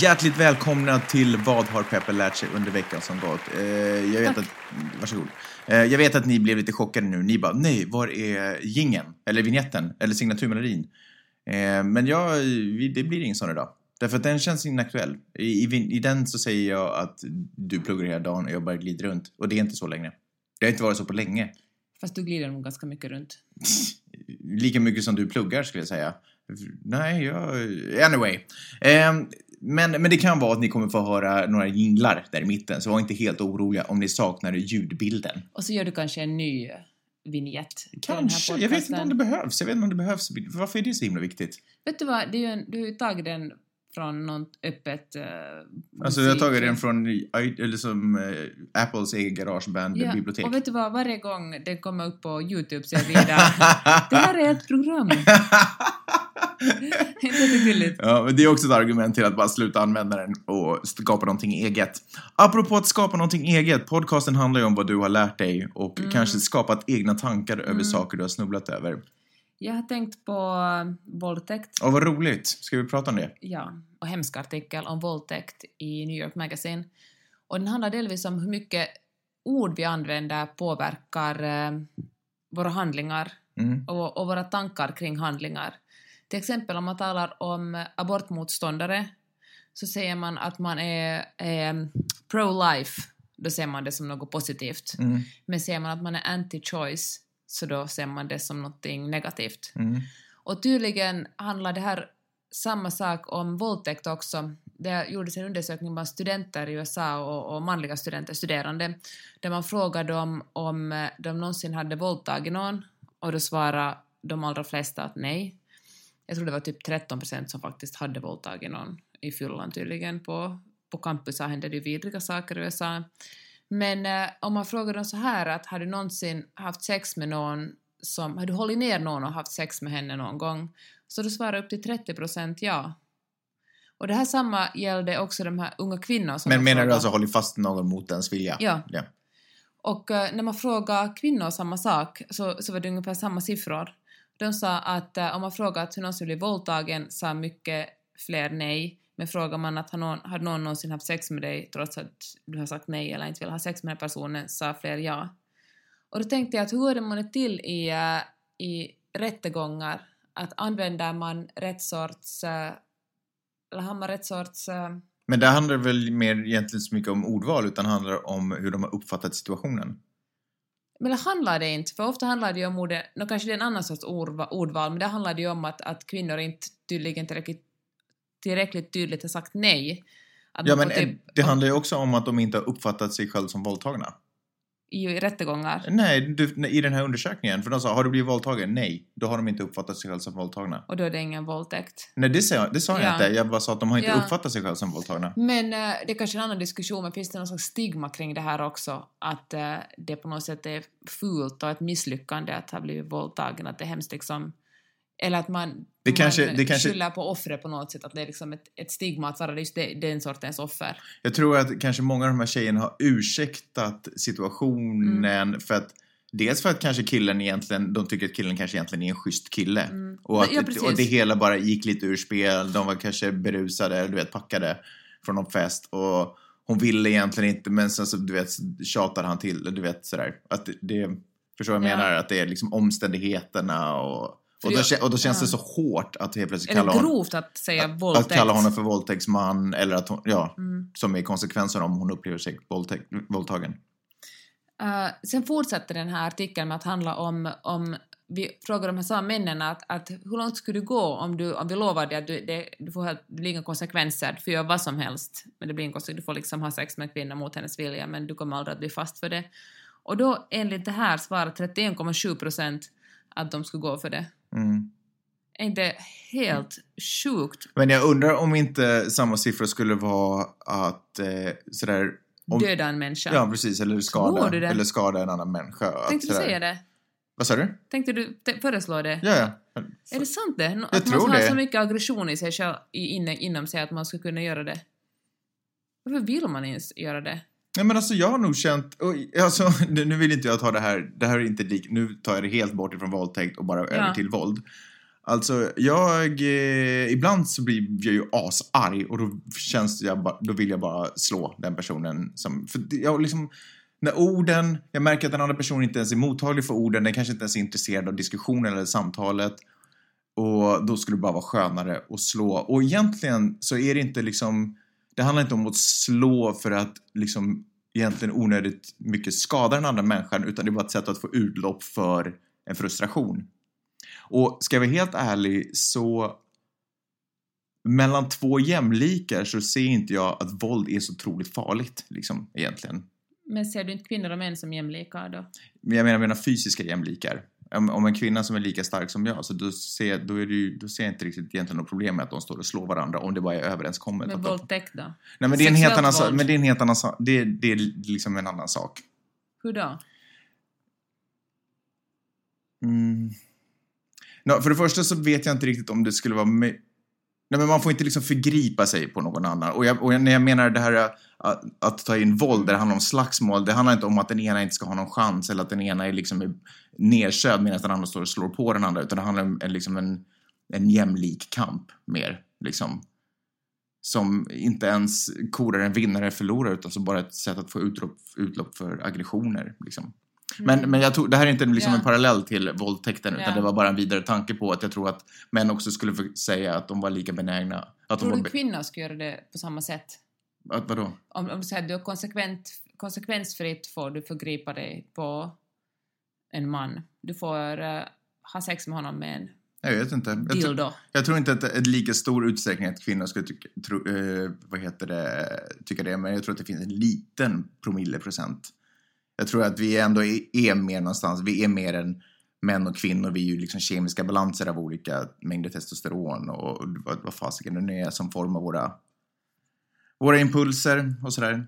Hjärtligt välkomna till Vad har Peppe lärt sig under veckan som gått? Eh, jag vet Tack. att, varsågod. Eh, jag vet att ni blev lite chockade nu. Ni bara, nej, var är gingen? Eller vignetten? Eller signaturmelodin? Eh, men jag, det blir ingen sån idag. Därför att den känns inaktuell. I, i, I den så säger jag att du pluggar hela dagen och jag bara glider runt. Och det är inte så längre. Det har inte varit så på länge. Fast du glider nog ganska mycket runt. Lika mycket som du pluggar skulle jag säga. Nej, jag... Anyway. Ehm, men, men det kan vara att ni kommer få höra några jinglar där i mitten, så var inte helt oroliga om ni saknar ljudbilden. Och så gör du kanske en ny vignett. Kanske. Jag vet inte om det behövs. Jag vet inte om det behövs. Varför är det så himla viktigt? Vet du vad, det är ju en, du har ju tagit den från något öppet uh, Alltså, jag har tagit den från i- eller som eh, Apples egen garageband-bibliotek. Och vet du vad, varje gång den kommer upp på Youtube så är jag vidare. det här är ett program. Ja, men det är också ett argument till att bara sluta använda den och skapa någonting eget. Apropå att skapa någonting eget, podcasten handlar ju om vad du har lärt dig och Mm. kanske skapat egna tankar över saker du har snubblat över. Jag har tänkt på våldtäkt. Och vad roligt, ska vi prata om det? Ja, och hemsk artikel om våldtäkt i New York Magazine. Och den handlar delvis om hur mycket ord vi använder påverkar eh, våra handlingar Mm. och, och våra tankar kring handlingar. Till exempel om man talar om abortmotståndare så säger man att man är, är pro-life, då ser man det som något positivt. Mm. Men säger man att man är anti-choice så då ser man det som något negativt. Mm. Och tydligen handlar det här samma sak om våldtäkt också. Det gjordes en undersökning bland studenter i USA och, och manliga studenter, studerande, där man frågade dem om eh, de någonsin hade våldtagit någon och då svarade de allra flesta att nej. Jag tror det var typ 13 procent som faktiskt hade våldtagit någon i fyllan tydligen. På, på campusar hände det ju vidriga saker i USA. Men eh, om man frågar dem så här att har du någonsin haft sex med någon som, har du hållit ner någon och haft sex med henne någon gång? Så då svarar upp till 30 procent ja. Och det här samma gällde också de här unga kvinnorna som Men menar du frågade. alltså hållit fast någon mot ens vilja? Ja. ja. Och eh, när man frågar kvinnor samma sak så, så var det ungefär samma siffror. De sa att eh, om man frågar att hur någon skulle bli våldtagen sa mycket fler nej. Men frågar man att har någon, har någon någonsin haft sex med dig trots att du har sagt nej eller inte vill ha sex med den personen sa fler ja. Och då tänkte jag att hur går det månne till i, eh, i rättegångar? Att använder man rätt sorts... Eh, eller har man rätt sorts... Men det handlar väl mer egentligen så mycket om ordval, utan handlar om hur de har uppfattat situationen. Men det handlar det inte, för ofta handlar det ju om ordet, nå kanske det är en annan sorts ordva, ordval, men det handlar det ju om att, att kvinnor inte tydligen tillräckligt, tillräckligt tydligt har sagt nej. Att Ja, men eh, det handlar ju också om att de inte har uppfattat sig själv som våldtagna. I, rättegångar. Nej, du, i den här undersökningen. För de sa, har du blivit våldtagen? Nej. Då har de inte uppfattat sig själv som våldtagna. Och då är det ingen våldtäkt. Nej, det sa, jag- det sa jag Ja. inte. Jag bara sa att de har inte Ja. uppfattat sig själv som våldtagna. Men eh, det är kanske en annan diskussion, men finns det någon slags stigma kring det här också? Att eh, det på något sätt är fult och ett misslyckande att ha blivit våldtagen, att det är hemskt liksom... Eller att man, Det kanske- det kanske- skyller på offret på något sätt, att det är liksom ett, ett stigma att vara just det, den sortens offer. Jag tror att kanske många av de här tjejerna har ursäktat situationen Mm. för att Dels för att kanske killen egentligen, de tycker att killen kanske egentligen är en schysst kille. Mm. Och, att, Ja, och det hela bara gick lite ur spel. De var kanske berusade, du vet, packade från någon fest. Och hon ville egentligen inte, men sen så, du vet, tjatade han till, du vet sådär. Att det, det förstår vad jag Ja. menar? Att det är liksom omständigheterna och... Och då, och då känns det så hårt att helt plötsligt Är kalla det honom, grovt att säga att, våldtäkt? att kalla honom för våldtäktsman eller att hon, ja, Mm. som är konsekvensen om hon upplever sig våldtäkt, våldtagen. Eh, sen fortsätter den här artikeln med att handla om, om vi frågar de här samma männen att, att hur långt skulle du gå om, du, om vi lovar dig att du, det, du får helt, det blir inga konsekvenser, du får göra vad som helst, men det blir konsekvens, du får liksom ha sex med en kvinna mot hennes vilja, men du kommer aldrig att bli fast för det. Och då enligt det här svarar 31,7 procent att de skulle gå för det. Mm. Är inte helt sjukt Men jag undrar om inte samma siffror skulle vara att eh, sådär... Om, döda en människa? Ja, precis. Eller skada, eller skada en annan människa. att Tänkte du sådär- säga det? Vad sa du? Tänkte du föreslå det? Ja, ja. Är det sant det? Nå- Jag att man har det. så mycket aggression i sig själv, inne, inom sig att man skulle kunna göra det? Varför vill man ens göra det? Nej men alltså jag har nog känt, oj, alltså nu vill inte jag ta det här, det här är inte lik, nu tar jag det helt bort ifrån våldtäkt och bara över Ja. till våld. Alltså, jag... Eh, ibland så blir jag ju asarg och då känns jag bara, då vill jag bara slå den personen som... För jag liksom... När orden, jag märker att den andra personen inte ens är mottaglig för orden, den kanske inte ens är intresserad av diskussionen eller samtalet. Och då skulle det bara vara skönare att slå. Och egentligen så är det inte liksom, det handlar inte om att slå för att liksom egentligen onödigt mycket skada den andra människan, utan det är bara ett sätt att få utlopp för en frustration. Och ska jag vara helt ärlig så mellan två jämlikar så ser inte jag att våld är så otroligt farligt, liksom, egentligen. Men ser du inte kvinnor och män som jämlika då? Men jag menar, jag menar fysiska jämlikar. Om, en kvinna som är lika stark som jag, så då ser, då är det ju, då ser jag inte riktigt egentligen något problem med att de står och slår varandra om det bara är överenskommet. De- våldtäkt då? Nej, men det är en helt annan sak. Men det är en helt annan sak. Det, det är liksom en annan sak. Hur då? Mm. Nå, för det första så vet jag inte riktigt om det skulle vara... Nej, men man får inte liksom förgripa sig på någon annan. Och, jag, och när jag menar det här äh, att, att ta in våld, där det handlar om slagsmål, det handlar inte om att den ena inte ska ha någon chans eller att den ena är liksom nedsövd medan den andra står och slår på den andra, utan det handlar om en, liksom en, en jämlik kamp mer. Liksom. Som inte ens korar en vinnare eller förlorare, utan som bara ett sätt att få utlopp, utlopp för aggressioner. Liksom. Men, Mm. men jag tror, det här är inte liksom Ja. en parallell till våldtäkten utan Ja. det var bara en vidare tanke på att jag tror att män också skulle säga att de var lika benägna. Att de Tror var du kvinnor skulle göra det på samma sätt? att, vadå? Om, om du säger att du är konsekvent, konsekvensfritt får du förgripa dig på en man. Du får eh, ha sex med honom med en Jag vet inte. Jag, tror- dildo. jag tror inte att är lika stor utsträckning att kvinnor skulle tycka, tro, eh, vad heter det, tycka det, men jag tror att det finns en liten promilleprocent. Jag tror att vi ändå är, mer någonstans, vi är mer än män och kvinnor, vi är ju liksom kemiska balanser av olika mängder testosteron och vad, vad fasiken det nu är som formar våra, våra impulser och sådär.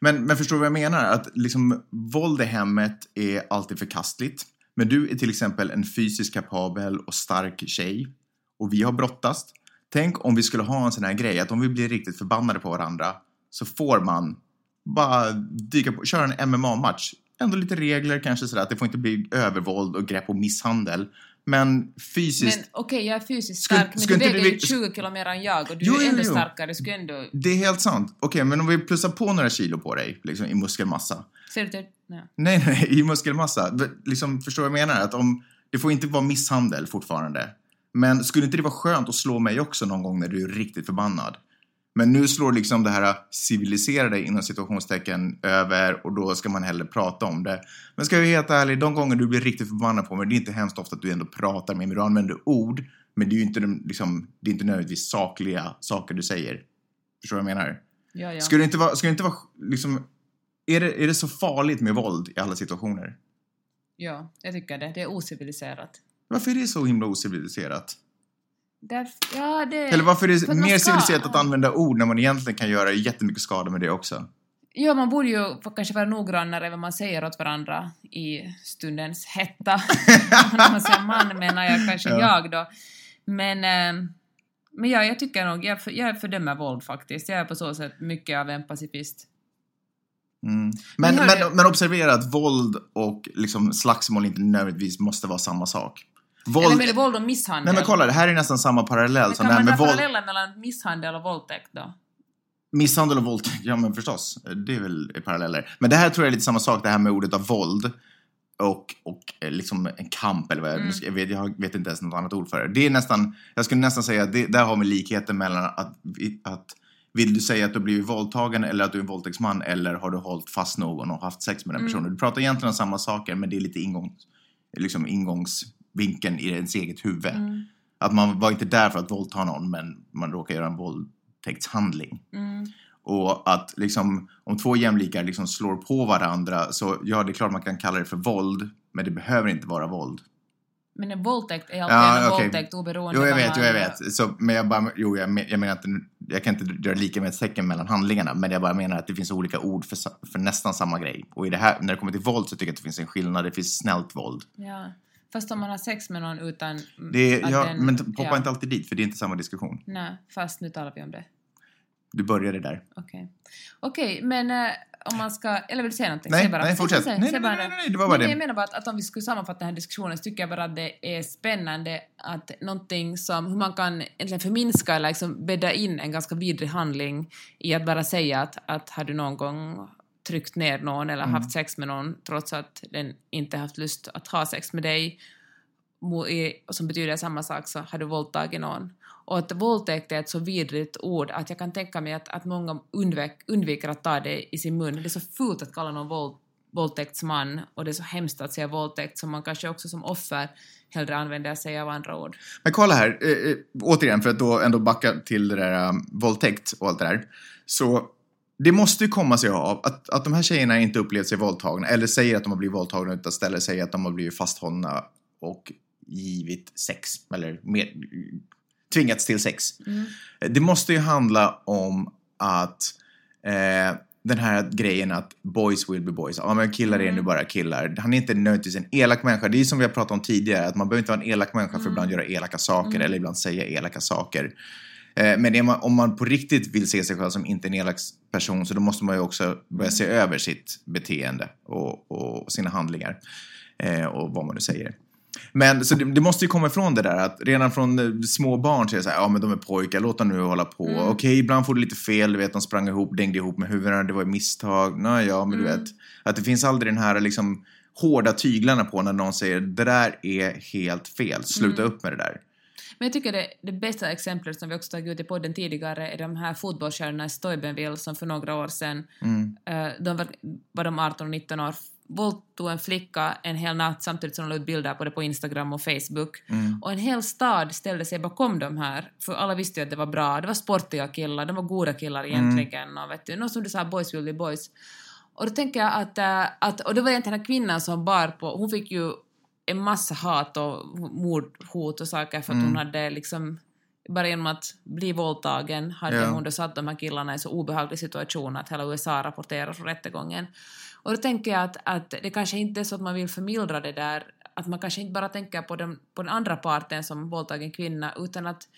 Men, men förstår du vad jag menar? Att liksom våld i hemmet är alltid förkastligt. Men du är till exempel en fysiskt kapabel och stark tjej och vi har brottats. Tänk om vi skulle ha en sån här grej att om vi blir riktigt förbannade på varandra så får man bara dyka på, köra en MMA-match. Ändå lite regler kanske sådär att det får inte bli övervåld och grepp och misshandel. Men fysiskt, Men okej, jag är fysiskt Skulle- stark, men skulle du inte väger det- ju 20 kilo mer än jag och du Jo, är jo, ännu jo. starkare. Du skulle ändå... det är helt sant. Okej, men om vi plussar på några kilo på dig liksom, i muskelmassa. Ser du till... Nej. Nej, nej, i muskelmassa. Liksom, förstår du vad jag menar? Att om, det får inte vara misshandel fortfarande. Men skulle inte det vara skönt att slå mig också någon gång när du är riktigt förbannad? Men nu slår liksom det här civiliserade inom situationstecken över och då ska man hellre prata om det. Men ska jag vara helt ärlig, de gånger du blir riktigt förbannad på mig, det är inte hemskt ofta att du ändå pratar med mig, du använder ord, men det är ju inte, de, liksom, det är inte nödvändigtvis sakliga saker du säger. Förstår du vad jag menar? Ja, ja. Ska det inte vara, ska det inte vara liksom, är det, är det så farligt med våld i alla situationer? ja, jag tycker det. Det är ociviliserat. Varför är det så himla ociviliserat? Där, ja, det... Eller varför är det mer ska- civiliserat att använda ord när man egentligen kan göra jättemycket skada med det också? Ja, man borde ju kanske vara noggrannare vad man säger åt varandra i stundens hetta. När man säger man menar jag kanske Ja. jag då. Men, eh, men ja, jag tycker nog, jag, för, jag fördömer våld faktiskt. Jag är på så sätt mycket av en pacifist. Mm. Men, Men men, men observera att våld och liksom slagsmål inte nödvändigtvis måste vara samma sak. Våld... Eller med våld och misshandel. Nej men kolla, det här är nästan samma parallell Men som kan det här man med dra våld. paralleller mellan misshandel och våldtäkt då? Misshandel och våldtäkt, ja men förstås. Det är väl paralleller. Men det här tror jag är lite samma sak, det här med ordet av våld. Och, och eh, liksom en kamp eller vad jag, Mm. jag, vet, jag vet inte ens något annat ord för det. Det är nästan, jag skulle nästan säga att det, där har vi likheten mellan att, att vill du säga att du blivit våldtagen eller att du är en våldtäktsman eller har du hållit fast någon och haft sex med den Mm. personen? Du pratar egentligen om samma saker men det är lite ingång, liksom ingångsvinkeln i ens eget huvud. Mm. Att man var inte där för att våldta någon men man råkar göra en våldtäktshandling. Mm. Och att liksom, om två jämlikar liksom slår på varandra så ja, det är klart man kan kalla det för våld, men det behöver inte vara våld. Men en våldtäkt är alltid Ja, en okej. våldtäkt oberoende Jo, jag vet, jo, jag vet. Så, men jag bara, jo, jag, men- jag menar inte, jag kan inte göra lika med ett tecken mellan handlingarna, men jag bara menar att det finns olika ord för, för nästan samma grej. Och i det här, när det kommer till våld så tycker jag att det finns en skillnad. Det finns snällt våld. Ja. Fast om man har sex med någon utan... Det är, ja, den- men poppa ja. inte alltid dit, för det är inte samma diskussion. Nej, fast nu talar vi om det. Du började där. Okej. Okej, men äh, om man ska, eller vill du säga någonting? Nej, bara. nej, fortsätt. Nej, nej, nej, nej, nej, det var bara nej, det. Jag menar bara att, att om vi skulle sammanfatta den här diskussionen så tycker jag bara att det är spännande att någonting som, hur man kan egentligen förminska eller liksom bädda in en ganska vidrig handling i att bara säga att, att har du någon gång tryckt ner någon eller Mm. haft sex med någon trots att den inte haft lust att ha sex med dig som betyder samma sak så har du våldtagit någon. Och att våldtäkt är ett så vidrigt ord att jag kan tänka mig att, att många undvek, undviker att ta det i sin mun. Det är så fult att kalla någon våld, våldtäktsman och det är så hemskt att säga våldtäkt som man kanske också som offer hellre använder sig av andra ord. Men kolla här, eh, eh, återigen för att då ändå backa till det där um, våldtäkt och allt det där. Så det måste ju komma sig av att, att de här tjejerna inte upplevt sig våldtagna eller säger att de har blivit våldtagna utan istället säger att de har blivit fasthållna och givit sex eller mer, tvingats till sex. Mm. Det måste ju handla om att eh, den här grejen att boys will be boys. Ja, men killar är nu Mm. bara killar. Han är inte nödvändigtvis en elak människa. Det är som vi har pratat om tidigare, att man behöver inte vara en elak människa för att Mm. ibland göra elaka saker Mm. eller ibland säga elaka saker. Eh, men man, om man på riktigt vill se sig själv som inte en elak person så då måste man ju också börja se över sitt beteende och, och sina handlingar. Eh, och vad man nu säger. Men så det, det måste ju komma ifrån det där att redan från eh, små barn så är det så här, ja men de är pojkar, låt dem nu hålla på. Mm. Okej, ibland får du lite fel, du vet de sprang ihop, dängde ihop med huvudena, det var ett misstag. Nej, ja, men du Mm. vet. Att det finns aldrig den här liksom hårda tyglarna på när någon säger det där är helt fel, sluta Mm. upp med det där. Men jag tycker det, det bästa exemplet som vi också tagit ut i podden tidigare är de här fotbollsstjärnorna i Steubenville som för några år sedan, Mm. eh, de var, var de 18 och 19 år, våldtog en flicka en hel natt samtidigt som de la ut bilder på det på Instagram och Facebook. Mm. Och en hel stad ställde sig bakom de här, för alla visste ju att det var bra, det var sportiga killar, de var goda killar egentligen och vet du, något som du sa, boys will be boys. Och då tänker jag att, äh, att och det var egentligen den här kvinnan som bar på, hon fick ju en massa hat och mordhot och saker för att Mm. hon hade liksom bara genom att bli våldtagen hade Ja. hon då satt de här killarna i en så obehaglig situation att hela USA rapporterar från rättegången. Och då tänker jag att, att det kanske inte är så att man vill förmildra det där, att man kanske inte bara tänker på den, på den andra parten som våldtagen kvinna, utan att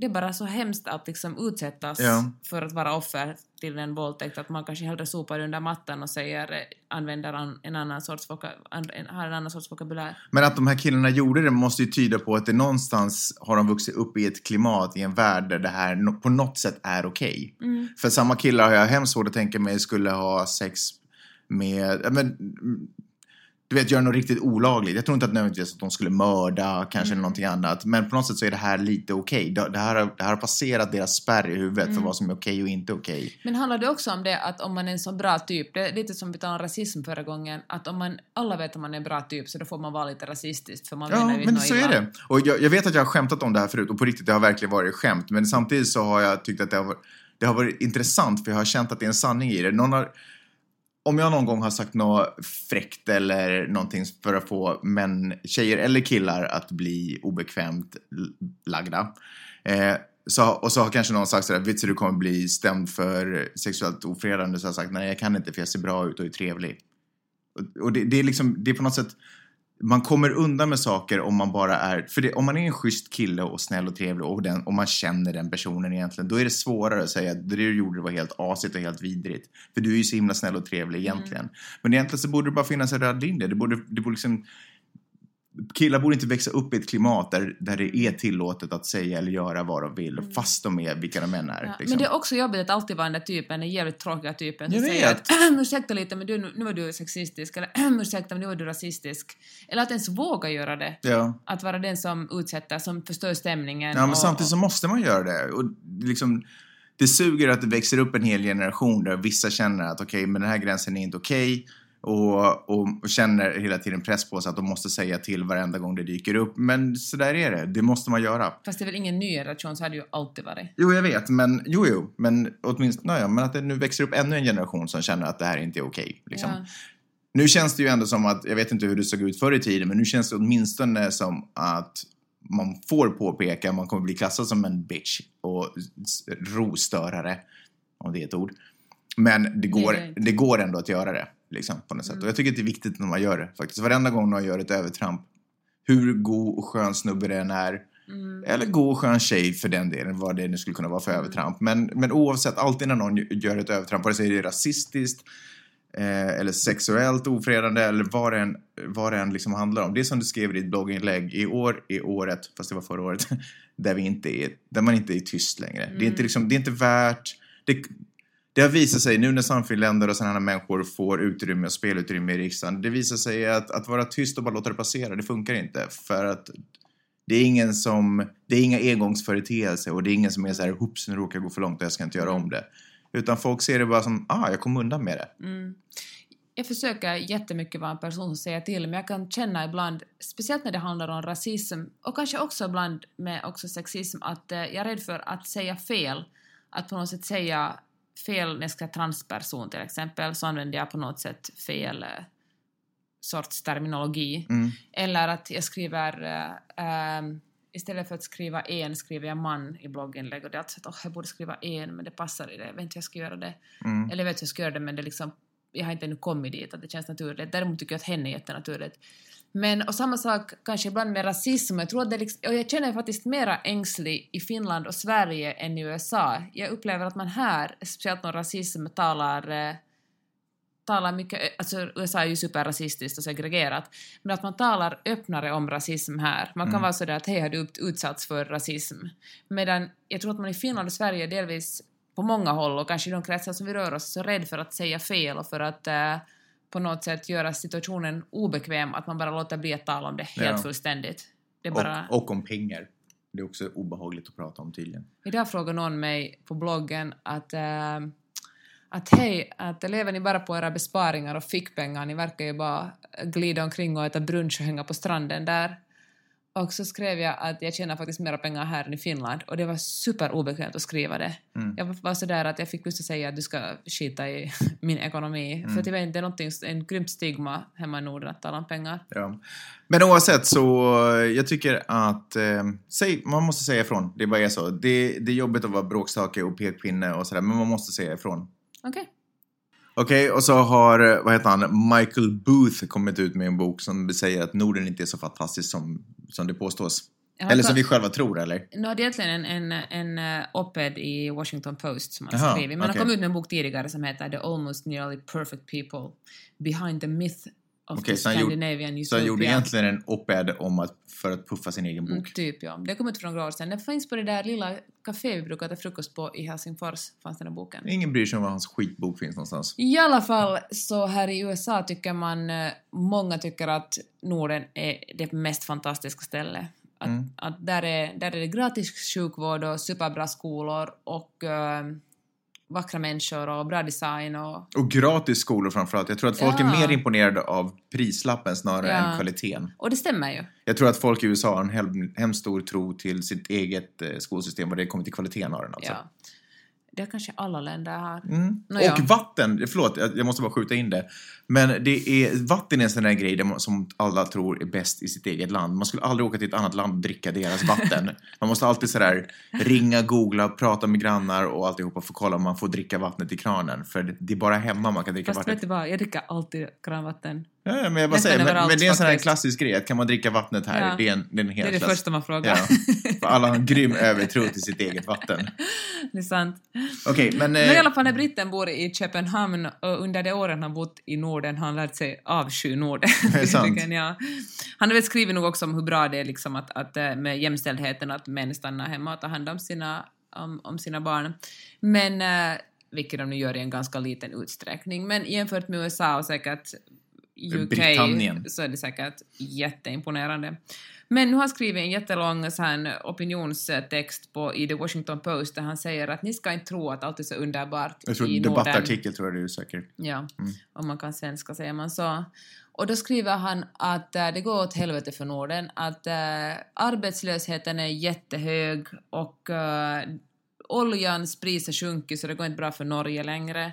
det är bara så hemskt att liksom utsättas Ja. för att vara offer till en våldtäkt, att man kanske hellre sopar under mattan och säger, använder an, en annan sorts har en annan sorts vokabulär. Men att de här killarna gjorde det måste ju tyda på att det någonstans har de vuxit upp i ett klimat, i en värld där det här på något sätt är okej. Mm. För samma killar har jag hemskt svårt att tänka mig skulle ha sex med, men, du vet, göra något riktigt olagligt. Jag tror inte att nödvändigtvis att de skulle mörda, kanske Mm. någonting annat. Men på något sätt så är det här lite okej. Det, det, här, har- det här har passerat deras spärr i huvudet för Mm. vad som är okej och inte okej. Men handlar det också om det att om man är en så bra typ, det är lite som vi talade om rasism förra gången, att om man, alla vet att man är en bra typ så då får man vara lite rasistisk för man Ja, menar ju men så illa. är det. Och jag, jag vet att jag har skämtat om det här förut och på riktigt, det har verkligen varit skämt. Men samtidigt så har jag tyckt att det har varit, det har varit intressant för jag har känt att det är en sanning i det. Någon har, om jag någon gång har sagt något fräckt eller någonting för att få män, tjejer eller killar att bli obekvämt lagda. Eh, så, och så har kanske någon sagt sådär, vet du du kommer bli stämd för sexuellt ofredande. Så har jag sagt, nej jag kan inte för jag ser bra ut och är trevlig. Och, och det, det är liksom, det är på något sätt, man kommer undan med saker om man bara är, för det, om man är en schysst kille och snäll och trevlig och, den, och man känner den personen egentligen, då är det svårare att säga att det du gjorde var helt asigt och helt vidrigt. För du är ju så himla snäll och trevlig egentligen. Men egentligen så borde det bara finnas en röd linje. Det borde, det borde liksom, killar borde inte växa upp i ett klimat där, där det är tillåtet att säga eller göra vad de vill, fast de är vilka de än är. Ja, liksom. Men det är också jobbigt att alltid vara den där typen, den jävligt tråkiga typen som säger att ursäkta lite men du, nu var du sexistisk eller ursäkta men nu var du rasistisk. Eller att ens våga göra det. Ja. Att vara den som utsätter, som förstör stämningen. Ja, men och- samtidigt så måste man göra det. Och liksom, det suger att det växer upp en hel generation där vissa känner att okej, men den här gränsen är inte okej. Och, och, och känner hela tiden press på sig att de måste säga till varenda gång det dyker upp. Men så där är det. Det måste man göra. Fast det är väl ingen ny generation, så har det ju alltid varit. Jo, jag vet, men jo, jo, men åtminstone, naja, men att det nu växer upp ännu en generation som känner att det här inte är okej. liksom. Ja. Nu känns det ju ändå som att, jag vet inte hur det såg ut förr i tiden, men nu känns det åtminstone som att man får påpeka, man kommer bli klassad som en bitch och rostörare, om det är ett ord. Men det går, det det går ändå att göra det, liksom, på något sätt. Mm. Och jag tycker att det är viktigt när man gör det, faktiskt. Varenda gång någon gör ett övertramp, hur god och skön snubbe den är, Mm. eller god och skön tjej för den delen, vad det nu skulle kunna vara för Mm. övertramp. Men, men oavsett, alltid när någon gör ett övertramp, vare sig det är rasistiskt, eh, eller sexuellt ofredande eller vad det än, vad det än liksom handlar om. Det är som du skrev i ditt blogginlägg, i år är året, fast det var förra året, där, vi inte är, där man inte är tyst längre. Det, är inte liksom, det är inte värt... Det, det har visat sig nu när samfundsländer och sådana människor får utrymme och spelutrymme i riksdagen. Det visar sig att, att vara tyst och bara låta det passera, det funkar inte. För att det är ingen som, det är inga engångsföreteelser och det är ingen som är så här, hoops nu råkar jag gå för långt och jag ska inte göra om det. Utan folk ser det bara som, ah, jag kom undan med det. Mm. Jag försöker jättemycket vara en person som säger till, men jag kan känna ibland, speciellt när det handlar om rasism och kanske också ibland med också sexism, att eh, jag är rädd för att säga fel. Att på något sätt säga fel när jag ska transperson till exempel, så använder jag på något sätt fel eh, sorts terminologi. Mm. Eller att jag skriver, ehm, istället för att skriva en skriver jag man i blogginlägg och det är alltså att oh, jag borde skriva en men det passar i det, jag vet inte hur jag ska göra det. Mm. Eller jag vet hur jag ska göra det men det liksom, jag har inte ännu kommit dit att det känns naturligt. Däremot tycker jag att henne är jättenaturligt. Men och samma sak kanske ibland med rasism. Jag tror att det liksom, och jag känner mig faktiskt mera ängslig i Finland och Sverige än i USA. Jag upplever att man här, speciellt om rasism, talar eh, talar mycket, alltså USA är ju superrasistiskt och segregerat, men att man talar öppnare om rasism här. Man kan Mm. vara sådär att hej, har du utsatts för rasism? Medan jag tror att man i Finland och Sverige delvis på många håll och kanske i de kretsar som vi rör oss är så rädd för att säga fel och för att eh, på något sätt göra situationen obekväm, att man bara låter bli att tala om det helt Ja. fullständigt. Det bara... Och, och om pengar. Det är också obehagligt att prata om tydligen. Idag frågade någon mig på bloggen att, äh, att hej, att lever ni bara på era besparingar och fickpengar? Ni verkar ju bara glida omkring och äta brunch och hänga på stranden där. Och så skrev jag att jag tjänar faktiskt mera pengar här än i Finland och det var superobekvämt att skriva det. Mm. Jag var sådär att jag fick lust att säga att du ska skita i min ekonomi. För vet inte, det är någonting, en grymt stigma hemma i Norden att tala om pengar. Ja. Men oavsett så, jag tycker att, eh, säg, man måste säga ifrån. Det bara är så. Det, det är jobbigt att vara bråkstake och pekpinne och sådär, men man måste säga ifrån. Okej. Okej, och så har, eh, vad heter han, Michael Booth kommit ut med en bok som säger att Norden inte är så fantastiskt som, som det påstås. Eller har- som vi själva tror, eller? Nu hade egentligen en, en, en uh, op-ed i Washington Post som han skrivit, men okej. han kom ut med en bok tidigare som heter The Almost Nearly Perfect People Behind the Myth of Okej, the så han gjorde- Scandinavian Så han gjorde egentligen en op-ed om att, för att puffa sin egen Mm, bok. typ ja. Det kom ut för några år sedan. Den finns på det där lilla café vi brukar äta frukost på i Helsingfors, fanns den här boken. Ingen bryr sig om var hans skitbok finns någonstans. I alla fall så här i USA tycker man, eh, många tycker att Norden är det mest fantastiska stället. Att, Mm. att där, är, där är det gratis sjukvård och superbra skolor och eh, vackra människor och bra design och Och gratis skolor framförallt. Jag tror att folk Ja. är mer imponerade av prislappen snarare Ja. än kvaliteten. Och det stämmer ju. Jag tror att folk i USA har en hem, hemskt stor tro till sitt eget eh, skolsystem vad det kommer till kvaliteten av den. Alltså. Ja. Det kanske alla länder har. Mm. Och vatten, förlåt jag måste bara skjuta in det. Men det är, vatten är en sån där grej man, som alla tror är bäst i sitt eget land. Man skulle aldrig åka till ett annat land och dricka deras vatten. man måste alltid sådär ringa, googla, prata med grannar och alltihopa för att kolla om man får dricka vattnet i kranen. För det- är bara hemma man kan dricka Fast vet vattnet. du vad, jag dricker alltid kranvatten. Ja, men jag bara säger, men, men det är en sån här klassisk grej att kan man dricka vattnet här, Ja. det är en, det är en Det helt är det klass- första man frågar. Ja, för alla har en grym övertro till sitt eget vatten. det är sant. Okej, men... Men i Eh, alla fall när britten bor i Köpenhamn och under de åren han bott i Norden har han lärt sig avsky Norden. Det är sant. Ja. Han har väl skrivit nog också om hur bra det är liksom att, att eh, med jämställdheten att män stannar hemma och tar hand om sina, om, om sina barn. Men, eh, vilket de nu gör i en ganska liten utsträckning. Men jämfört med USA och säkert UK Britannien. så är det säkert jätteimponerande. Men nu har han skrivit en jättelång så här, opinionstext på, i The Washington Post där han säger att ni ska inte tro att allt är så underbart jag tror i Norden. debattartikel tror jag du söker. Ja, Mm. om man kan svenska säger man så. Och då skriver han att äh, det går åt helvete för Norden, att äh, arbetslösheten är jättehög och äh, oljans pris har sjunkit så det går inte bra för Norge längre.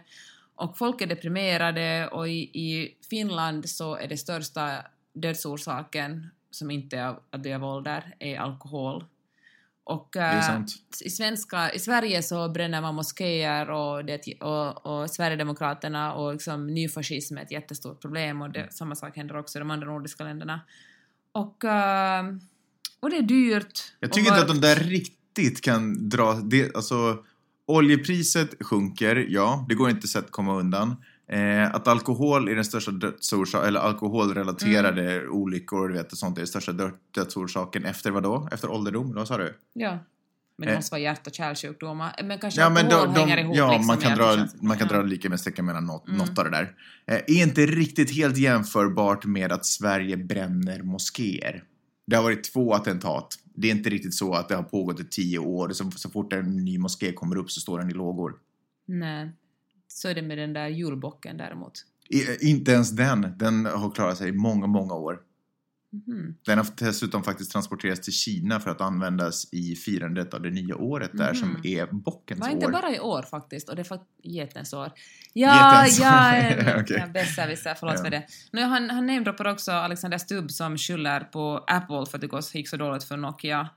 Och folk är deprimerade och i, i Finland så är det största dödsorsaken som inte är av att dö av ålder är alkohol. Och äh, i, svenska, I Sverige så bränner man moskéer och, det, och, och Sverigedemokraterna och liksom nyfascism är ett jättestort problem och det, samma sak händer också i de andra nordiska länderna. Och, eh, och det är dyrt. Jag tycker inte att de där riktigt kan dra... Det, alltså, oljepriset sjunker, ja. Det går inte att komma undan. Eh, att alkohol är den största dödsorsaken, eller alkoholrelaterade olyckor, du vet, och sånt är den största dö- dödsorsaken efter vad då? Efter ålderdom, vad sa du? Ja. Men det Eh. måste vara hjärt och kärlsjukdomar. Men kanske Ja, men alkohol de, hänger de, ihop ja liksom man, med kan dra, man kan dra likhetstecken mellan något, Mm. något av det där. Eh, är inte riktigt helt jämförbart med att Sverige bränner moskéer. Det har varit två attentat. Det är inte riktigt så att det har pågått i tio år. Så, så fort en ny moské kommer upp så står den i lågor. Nej. Så är det med den där julbocken däremot. I, inte ens den. Den har klarat sig i många, många år. Mhm. Den har dessutom faktiskt transporterats till Kina för att användas i firandet av det nya året där Mhm. som är bockens Var inte år. bara i år faktiskt, och det är faktiskt getens år. Ja, Getens år. ja, en, Okej. ja besserwisser, förlåt Ja. för det. Nu, han, han namedroppar också Alexander Stubb som skyller på Apple för att det gick så dåligt för Nokia.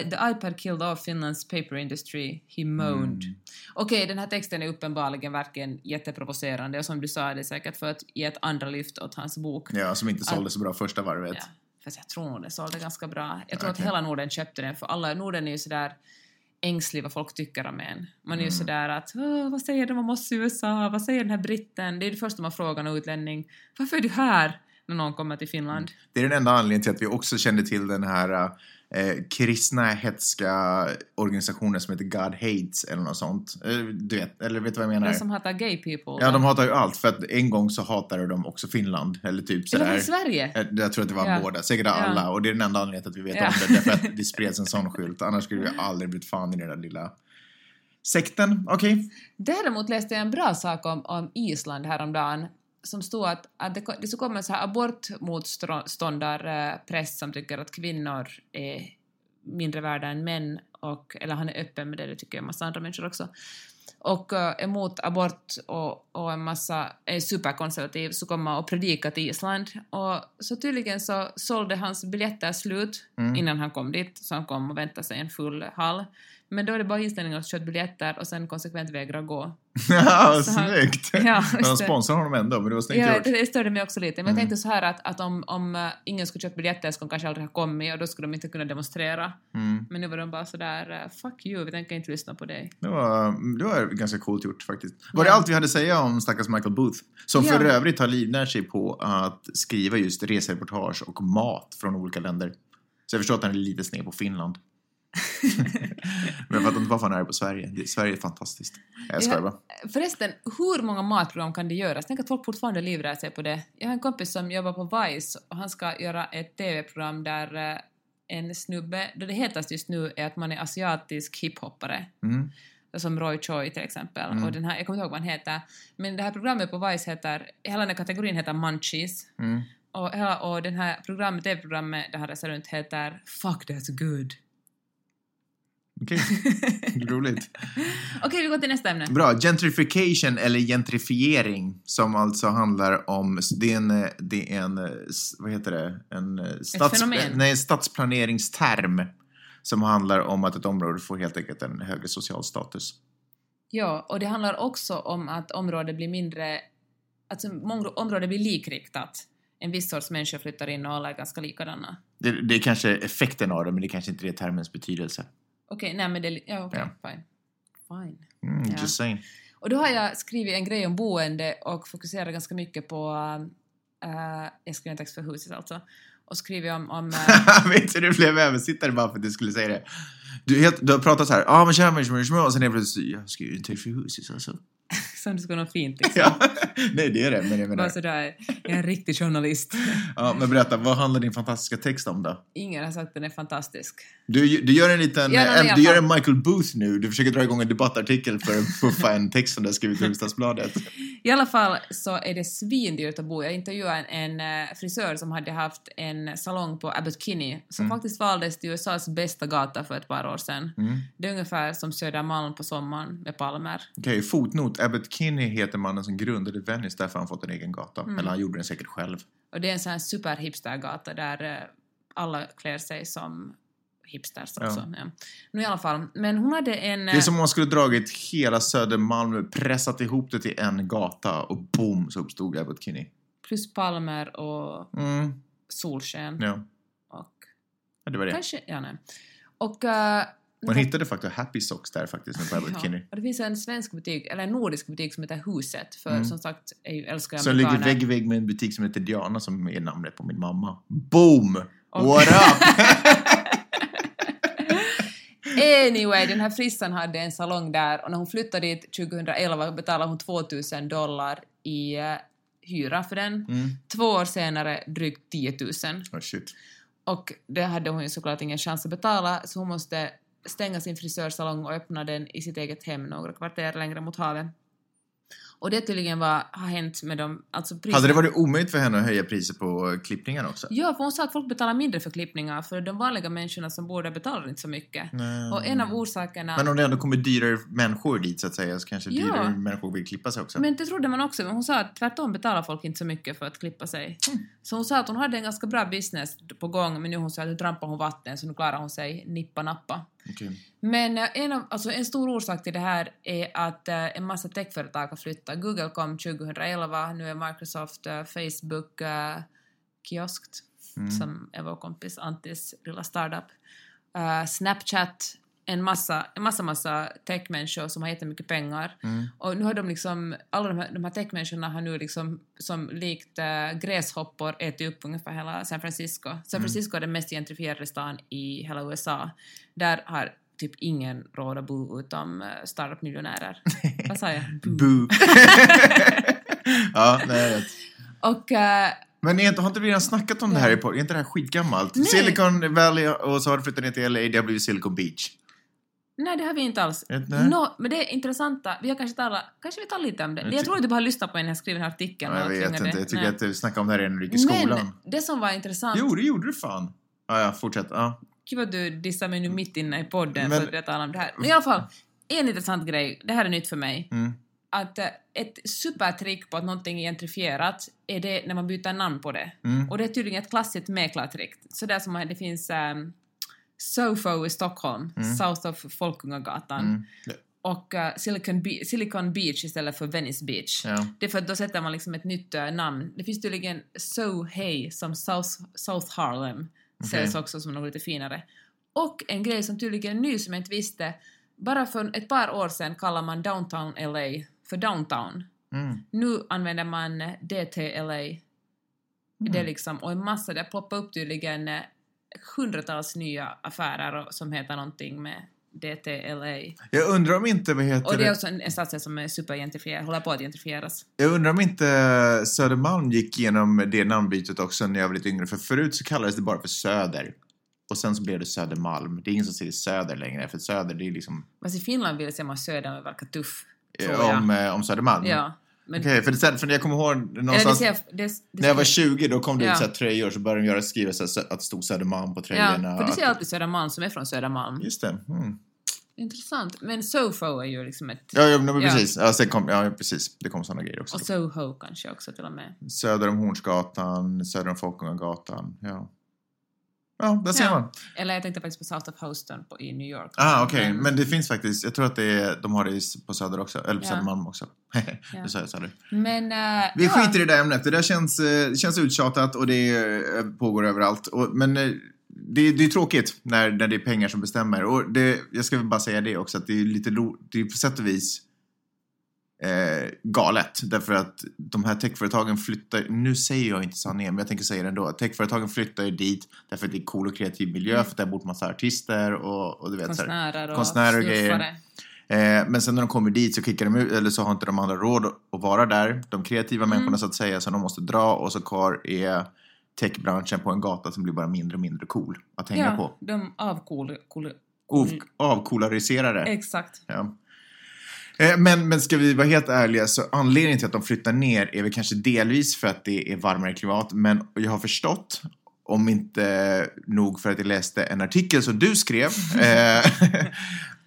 I, the iPad killed off Finlands paper industry, he moaned. Mm. Okej, den här texten är uppenbarligen verkligen jätteprovocerande och som du sa är det säkert för att ge ett andra lyft åt hans bok. Ja, som inte sålde så bra första varvet. Ja, fast jag tror nog den sålde ganska bra. Jag tror Okej. att hela Norden köpte den, för alla Norden är ju sådär ängslig vad folk tycker om en. Man är ju Mm. sådär att "Åh, vad säger de om oss i USA, vad säger den här britten? Det är det första man frågar en utlänning. Varför är du här? När någon kommer till Finland. Det är den enda anledningen till att vi också kände till den här eh, kristna hetska organisationen som heter God Hates eller något sånt. Eh, du vet, eller vet du vad jag menar? De som hatar gay people. Ja, de hatar ju allt för att en gång så hatade de också Finland. Eller typ sådär. i Sverige? Jag, jag tror att det var Ja. båda, säkert Ja. alla. Och det är den enda anledningen till att vi vet Ja. om det. Därför att det spreds en sån skylt. Annars skulle vi aldrig blivit fan i den där lilla sekten. Okej. Däremot läste jag en bra sak om, om Island häromdagen som stod att, att det, det så kommer så här abortmotståndarpress som tycker att kvinnor är mindre värda än män, och, eller han är öppen med det, det tycker en massa andra människor också, och uh, emot abort och, och en massa är superkonservativ så kommer och predika till Island och så tydligen så sålde hans biljetter slut Mm. innan han kom dit, så han kom och väntade sig en full hall. Men då är det bara islänningar som köpt biljetter och sen konsekvent vägrar gå. Ja, Så han- snyggt! Ja, Men de det. sponsrar honom ändå, men det var snyggt Ja, gjort. det, det störde mig också lite. Men Mm. jag tänkte så här att, att om, om uh, ingen skulle köpa biljetter skulle de kanske aldrig ha kommit och då skulle de inte kunna demonstrera. Mm. Men nu var de bara sådär uh, “fuck you, vi tänker inte lyssna på dig”. Det var, det var ganska coolt gjort faktiskt. Var det Ja. allt vi hade att säga om stackars Michael Booth? Som för Ja. övrigt har livnärt sig på att skriva just resereportage och mat från olika länder. Så jag förstår att han är lite sned på Finland. Men jag fattar inte han är arg på Sverige. Sverige är fantastiskt. Jag skojar bara. Förresten, hur många matprogram kan det göras? Tänk att folk fortfarande livrädd sig på det. Jag har en kompis som jobbar på Vice och han ska göra ett TV-program där eh, en snubbe, det hetaste just nu är att man är asiatisk hiphoppare. Mm. som Roy Choi till exempel. Mm. Och den här, jag kommer inte ihåg vad han heter, men det här programmet på Vice heter, hela den här kategorin heter Munchies. Mm. Och, och den här programmet, TV-programmet där han reser runt heter Fuck that's good. Okej, roligt. Okej, vi går till nästa ämne. Bra. Gentrification eller gentrifiering som alltså handlar om, det är en, det är en vad heter det, en stads, fenomen. nej, stadsplaneringsterm som handlar om att ett område får helt enkelt en högre social status. Ja, och det handlar också om att området blir mindre, alltså området blir likriktat. En viss sorts människor flyttar in och alla är ganska likadana. Det, det är kanske effekten av det, men det kanske inte är termens betydelse. Okej, nej men det, ja okej, Ja. fine. Fine. Mm, Ja. Just saying. Och då har jag skrivit en grej om boende och fokuserar ganska mycket på, äh, jag skriver en text för huset alltså, och skriver om, om äh, Vet du, du blev översittare bara för att du skulle säga det. Du, helt, du har pratat så här, ja ah, men tjena och sen är det plötsligt, jag ska ju inte för huset alltså. Som det ska vara något fint liksom. Ja. Nej, det är det, men jag Bara menar. sådär, jag är en riktig journalist. Ja, men berätta, vad handlar din fantastiska text om då? Ingen har sagt att den är fantastisk. Du, du gör en liten, Ja, nej, jag du gör en Michael Booth nu. Du försöker dra igång en debattartikel för att puffa en text som du har skrivit i Hufvudstadsbladet. I alla fall så är det svindyrt att bo. Jag intervjuade en, en eh, frisör som hade haft en salong på Abbot Kinney som Mm. faktiskt valdes till USAs bästa gata för ett par år sedan. Mm. Det är ungefär som Södermalm på sommaren med palmer. Okej, fotnot. Abbot Kinney heter mannen som grundade Venice, därför har han fått en egen gata. Mm. Eller han gjorde den säkert själv. Och det är en sån här superhipstergata där eh, alla klär sig som hipsters Ja. också. Ja. Nu i alla fall. Men hon hade en... Det är som om man skulle dragit hela Södermalm, pressat ihop det till en gata och boom så uppstod Abbot Kinney. plus palmer och Mm, solsken. ja. Och ja, det var det. kanske... Ja, nej. Och... eh, Man hittade faktiskt Happy Socks där faktiskt med Private Kinney. och det finns en svensk butik, eller en nordisk butik som heter Huset, för Mm. som sagt, jag älskar Som ligger vägg i vägg med en butik som heter Diana som är namnet på min mamma. Boom! Och- What up? Anyway, den här frissan hade en salong där och när hon flyttade dit 2011 betalade hon 2000 dollar i eh, hyra för den. Mm. Två år senare drygt 10 000. Oh, shit. Och det hade hon ju såklart ingen chans att betala så hon måste stänga sin frisörsalong och öppna den i sitt eget hem några kvarter längre mot havet. Och det tydligen var, har hänt med dem, alltså priserna. Hade det varit omöjligt för henne att höja priset på klippningarna också? Ja, för hon sa att folk betalar mindre för klippningar för de vanliga människorna som bor där betalar inte så mycket. Nej. Och en av orsakerna... Men om det ändå kommer dyrare människor dit så att säga så kanske Ja. dyrare människor vill klippa sig också. Men det trodde man också, men hon sa att tvärtom betalar folk inte så mycket för att klippa sig. Så hon sa att hon hade en ganska bra business på gång, men nu hon sa att nu trampar hon vatten så nu klarar hon sig nippa-nappa. Okej. Men eh, en, av, alltså en stor orsak till det här är att eh, en massa techföretag har flyttat. Google kom 2011, nu är Microsoft, eh, Facebook, uh, kioskt, Mm. som är vår kompis Antis lilla startup. Eh, Snapchat, en massa, en massa, massa techmänniskor som har jättemycket pengar. Mm. Och nu har de liksom, alla de här, de här techmänniskorna har nu liksom som likt äh, gräshoppor ätit upp ungefär hela San Francisco. San Mm. Francisco är den mest gentrifierade stan i hela USA. Där har typ ingen råd att bo utom äh, startup-miljonärer. Vad sa jag? Boo! ja, nej, jag vet. Och äh, Men är inte, har inte vi redan snackat om det här i podden? Är inte det här skitgammalt? Nej. Silicon Valley och så har det flyttat ner till LA, det har blivit Silicon Beach. Nej, det har vi inte alls. Nå, men det är intressanta, vi har kanske talat, kanske vi tar lite om det. Jag Jag tror att du bara har lyssnat på en jag skrev den här artikeln. Ja, jag vet inte, jag tycker nej. att vi snackade om det här redan när du gick i skolan. Men det som var intressant Jo, det gjorde du fan. Ja, ja, fortsätt. Ja. Gud vad du dissar mig nu mitt inne i podden Men- för att jag talar om det här. Men i alla fall, en intressant grej, det här är nytt för mig. Mm. Att eh, ett supertrick på att någonting är gentrifierat är det när man byter namn på det. Mm. Och det är tydligen ett klassiskt mäklartrick. Så där som det finns um, Sofo i Stockholm, Mm. South of Folkungagatan. Mm. Och eh, Silicon, Be- Silicon Beach istället för Venice Beach. Ja. Det är för att då sätter man liksom ett nytt eh, namn. Det finns tydligen Sohey som South, South Harlem. Säljs Okej. också som något lite finare. Och en grej som tydligen är ny som jag inte visste. Bara för ett par år sedan kallar man Downtown LA för Downtown. Mm. Nu använder man eh, DTLA. Det är liksom, och en massa, det ploppar upp tydligen hundratals nya affärer som heter någonting med DTLA. Jag undrar om inte, vad heter Och det är också en, en stadsdel som är supergentrifierad, håller på att gentrifieras. Jag undrar om inte Södermalm gick igenom det namnbytet också när jag var lite yngre. För förut så kallades det bara för Söder. Och sen så blev det Södermalm. Det är ingen som säger Söder längre, för Söder det är liksom Fast i Finland vill säga man söder men verkar tuff. Jag. om, eh, om Södermalm. Ja. Okej, för, det, för jag kommer ihåg det någonstans... ser, det, det När jag var ser- 20 då kom det Ja. ut så här tröjor så började de göra skriva så här, att det stod Södermalm på Ja, tröjorna. för du ser alltid Södermalm som är från Södermalm. Just det. Mm. Intressant. Men Sofo är ju liksom ett... Ja, ja, men Ja. precis. Ja, sen kom, ja, precis. Det kom sådana grejer också. Och Soho kanske också till och med. Söder om Hornsgatan, söder om Folkungagatan. Ja. Ja, där ser Ja. man. Eller jag tänkte faktiskt på South of Houston på, i New York. Ah, okej. Men- Men det finns faktiskt, jag tror att det är, de har det på Söder också. Eller på Ja. Södermalm också. Nu sa jag Söder. Men... eh, Vi ja. skiter i det där ämnet. Det där känns, eh, det känns uttjatat och det eh, pågår överallt. Och, men det, det är tråkigt när, när det är pengar som bestämmer. Och det, jag ska bara säga det också, att det är lite det är på sätt och vis eh, galet. Därför att de här techföretagen flyttar, nu säger jag inte sanningen, men jag tänker säga det ändå. Techföretagen flyttar ju dit därför att det är cool och kreativ miljö, för att där bor massa artister och, och du vet så här. Konstnärer och konstnärer och grejer. Eh, men sen när de kommer dit så kickar de ut, eller så har inte de andra råd att vara där. De kreativa Mm. människorna så att säga, så de måste dra och så kvar är techbranschen på en gata som blir bara mindre och mindre cool att hänga Ja, på. de avcool... Cool, Av, avkolariserade. exakt. Ja. Eh, Men, men ska vi vara helt ärliga så anledningen till att de flyttar ner är väl kanske delvis för att det är varmare klimat. Men jag har förstått, om inte nog för att jag läste en artikel som du skrev, eh,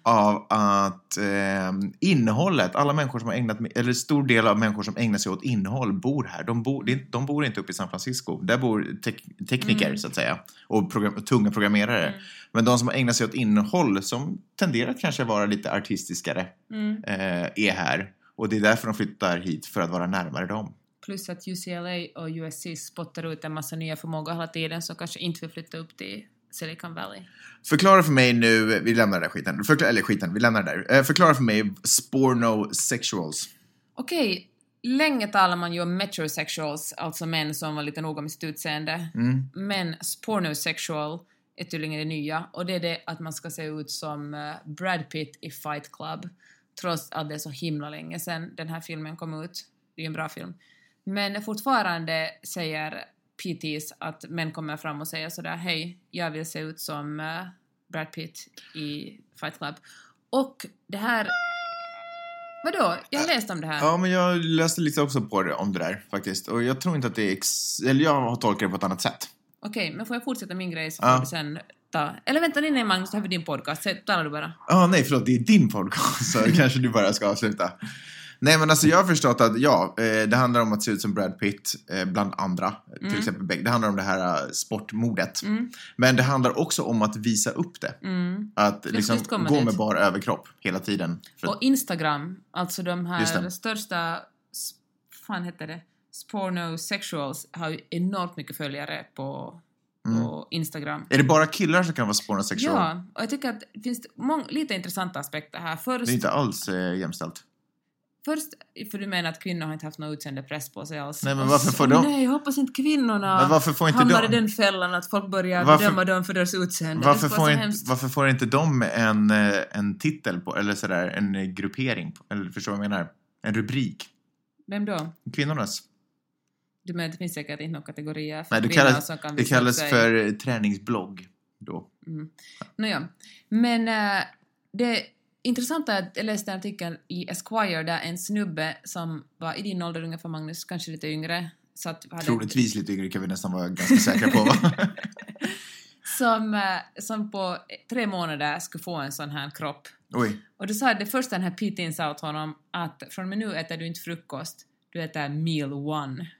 av att eh, innehållet, alla människor som har ägnat, eller stor del av människor som ägnar sig åt innehåll bor här. De bor, de bor inte uppe i San Francisco. Där bor tek- tekniker Mm. så att säga och program, tunga programmerare. Mm. Men de som ägnar sig åt innehåll som tenderar att kanske vara lite artistiskare Mm. eh, är här. Och det är därför de flyttar hit, för att vara närmare dem. Plus att UCLA och USC spottar ut en massa nya förmågor hela tiden som kanske inte vill flytta upp till Silicon Valley. Förklara för mig nu, vi lämnar den där skiten. Förklara, eller skiten, vi lämnar det där. Eh, Förklara för mig spornosexuals. Okej, länge talar man ju om metrosexuals, alltså män som var lite noga med sitt utseende. Mm. Men spornosexual är tydligen det nya och det är det att man ska se ut som eh, Brad Pitt i Fight Club. Trots att det är så himla länge sedan den här filmen kom ut. Det är ju en bra film. Men fortfarande säger PTs att män kommer fram och säger sådär hej, jag vill se ut som eh, Brad Pitt i Fight Club. Och det här... Vadå? Jag har läst om det här. Ja, men jag läste lite också på det, om det där faktiskt. Och jag tror inte att det är ex... Eller jag har tolkat det på ett annat sätt. Okej, men får jag fortsätta min grej så Ja. får du sen ta... Eller vänta, nej, nej Magnus, det här är din podcast. Så talar du bara. Ja, nej förlåt, det är din podcast så kanske du bara ska avsluta. Nej men alltså jag har förstått att ja, eh, det handlar om att se ut som Brad Pitt, eh, bland andra. Till exempel Beck. Det handlar om det här eh, sportmodet. Mm. Men det handlar också om att visa upp det. Mm. Att liksom gå dit. med bara överkropp hela tiden. För, Och Instagram, alltså de här största, fan heter det, Spornosexuals har ju enormt mycket följare på, Mm. Instagram. är det bara killar som kan vara spornosexual? Ja, och jag tycker att det finns mång- lite intressanta aspekter här. Först, Det är inte alls eh, jämställt. Först, för du menar att kvinnor har inte haft någon utseendepress på sig alls. Nej, men varför får de- Nej, jag hoppas inte kvinnorna Men varför får inte hamnar de- i den fällan att folk börjar Varför- bedöma dem för deras utseende. Varför får, inte, hemskt. varför får inte de en, eh, en titel på, eller sådär, en eh, gruppering? På, eller förstår du vad jag menar? En rubrik. Vem då? Kvinnornas. Du menar, det finns säkert inte några kategorier för Nej, det kvinnor kallas, som kan det kallas sig. för eh, träningsblogg då. Mm. Nåja, men äh, det intressanta är att jag läste en artikel i Esquire där en snubbe som var i din ålder ungefär Magnus, kanske lite yngre, så att hade Troligtvis lite yngre kan vi nästan vara ganska säkra på som, äh, som på tre månader skulle få en sån här kropp. Oj. Och då sa det första den här PTn sa åt honom att från och med nu äter du inte frukost, du äter meal one.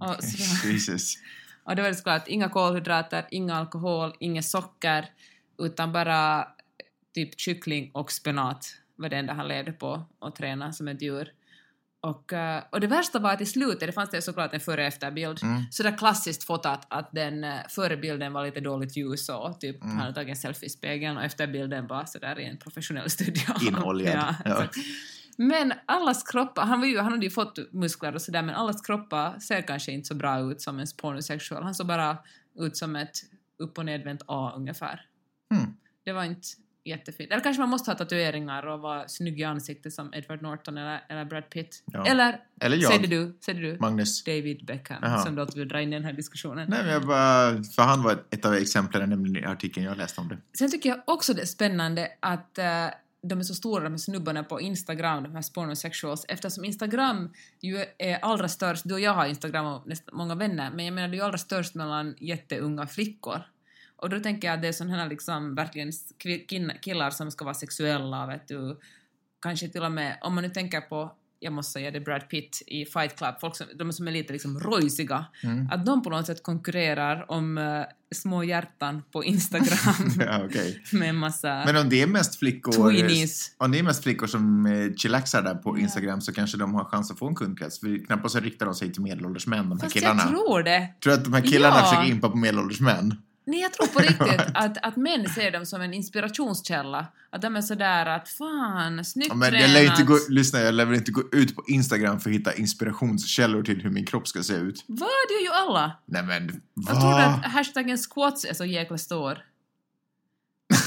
Och, så Jesus. Och det var det såklart inga kolhydrater, inga alkohol, inget socker, utan bara typ kyckling och spenat var det enda han levde på och tränade som ett djur. Och, eh, och det värsta var att i slutet, det fanns det såklart en före och efterbild, Mm. sådär klassiskt fotat att den eh, före bilden var lite dåligt ljus och typ Mm. han hade tagit en selfie i spegeln och efter bilden var sådär i en professionell studio. Inoljad. ja, Ja. Men allas kroppar, han, var ju, han hade ju fått muskler och sådär men allas kroppar ser kanske inte så bra ut som en pornosexual. Han såg bara ut som ett upp och nedvänt A ungefär. Mm. Det var inte jättefint. Eller kanske man måste ha tatueringar och vara snygg i ansiktet som Edward Norton eller, eller Brad Pitt. Ja. Eller, Eller jag. säger du, säger du Magnus. David Beckham Jaha. som du alltid vill dra in i den här diskussionen. Nej, men jag bara, för han var ett, av exemplen nämligen i artikeln jag läste om det. Sen tycker jag också det är spännande att eh, de är så stora de här snubbarna på Instagram, de här pornosexuals, eftersom Instagram ju är allra störst, du och jag har Instagram och nästan många vänner, men jag menar det är ju allra störst mellan jätteunga flickor. Och då tänker jag att det är sådana här liksom verkligen killar som ska vara sexuella, vet du, kanske till och med, om man nu tänker på jag måste säga det, Brad Pitt i Fight Club, folk som, de som är lite liksom rojsiga, Mm. att de på något sätt konkurrerar om eh, små hjärtan på Instagram ja, okej. med en massa Men om det är mest flickor... tweenies. Om det är mest flickor som eh, chillaxar där på Ja. Instagram så kanske de har chans att få en kundkrets. För knappast så riktar de sig till medelålders män, de här Fast killarna. jag tror det. Tror du att de här killarna Ja. försöker impa på medelålders män? Nej, jag tror på riktigt att, att män ser dem som en inspirationskälla. Att de är sådär att fan, snyggt Ja, men jag tränat. lär inte gå, lyssna, jag lär väl inte gå ut på Instagram för att hitta inspirationskällor till hur min kropp ska se ut. Vad? Det gör ju alla. Nej men, Jag tror va? att hashtaggen squats är så jäkla stor.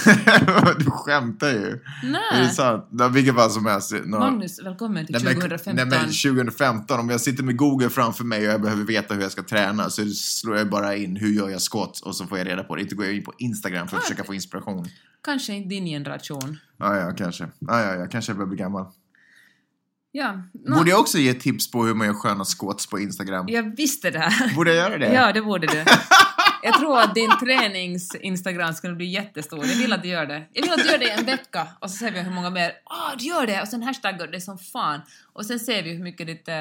du skämtar ju. Är det Nej. sant? Vilket fall som helst. Nå- Magnus, välkommen till Nej, men- 2015. Nej men 2015, om jag sitter med Google framför mig och jag behöver veta hur jag ska träna så slår jag bara in hur gör jag squats och så får jag reda på det. Inte går jag in på Instagram för att Ah. försöka få inspiration. Kanske inte din generation. Ja, ja, kanske. Ja, ja, ja, kanske jag börjar bli gammal. Ja, nå, Borde jag också ge tips på hur man gör sköna squats på Instagram? jag visste det här. Borde jag göra det? Ja, det borde du. Jag tror att din tränings-instagram skulle bli jättestor. Jag vill att du gör det. Jag vill att du gör det i en vecka och så ser vi hur många mer. Åh, du gör det! Och sen hashtaggar det som fan. Och sen ser vi hur mycket ditt, eh,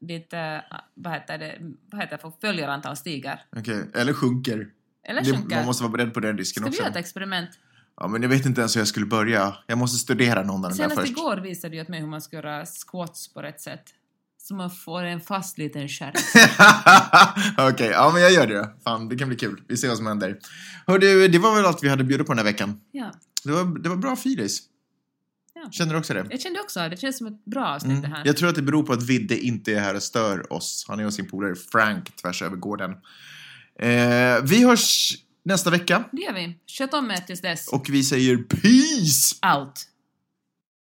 ditt eh, vad heter det, vad heter det för följarantal stiger. Okej, eller sjunker. Eller Det, sjunker. man måste vara beredd på den risken Ska vi också. göra ett experiment? Ja, men jag vet inte ens hur jag skulle börja. Jag måste studera någon av dem där Senast först. igår visade du åt mig hur man ska göra squats på rätt sätt. Så man får en fast liten skärm. Okej, ja men jag gör det då. Fan, det kan bli kul. Vi ser vad som händer. Hör du, det var väl allt vi hade att bjuda på den här veckan. Ja. Det var, det var bra filis. Ja. Känner du också det? Jag kände också, det känns som ett bra avsnitt det Mm. här. Jag tror att det beror på att Vidde inte är här och stör oss. Han är hos sin polare Frank tvärs över gården. Eh, vi hörs nästa vecka Det gör vi. Sköt om er tills dess. och vi säger peace! Out.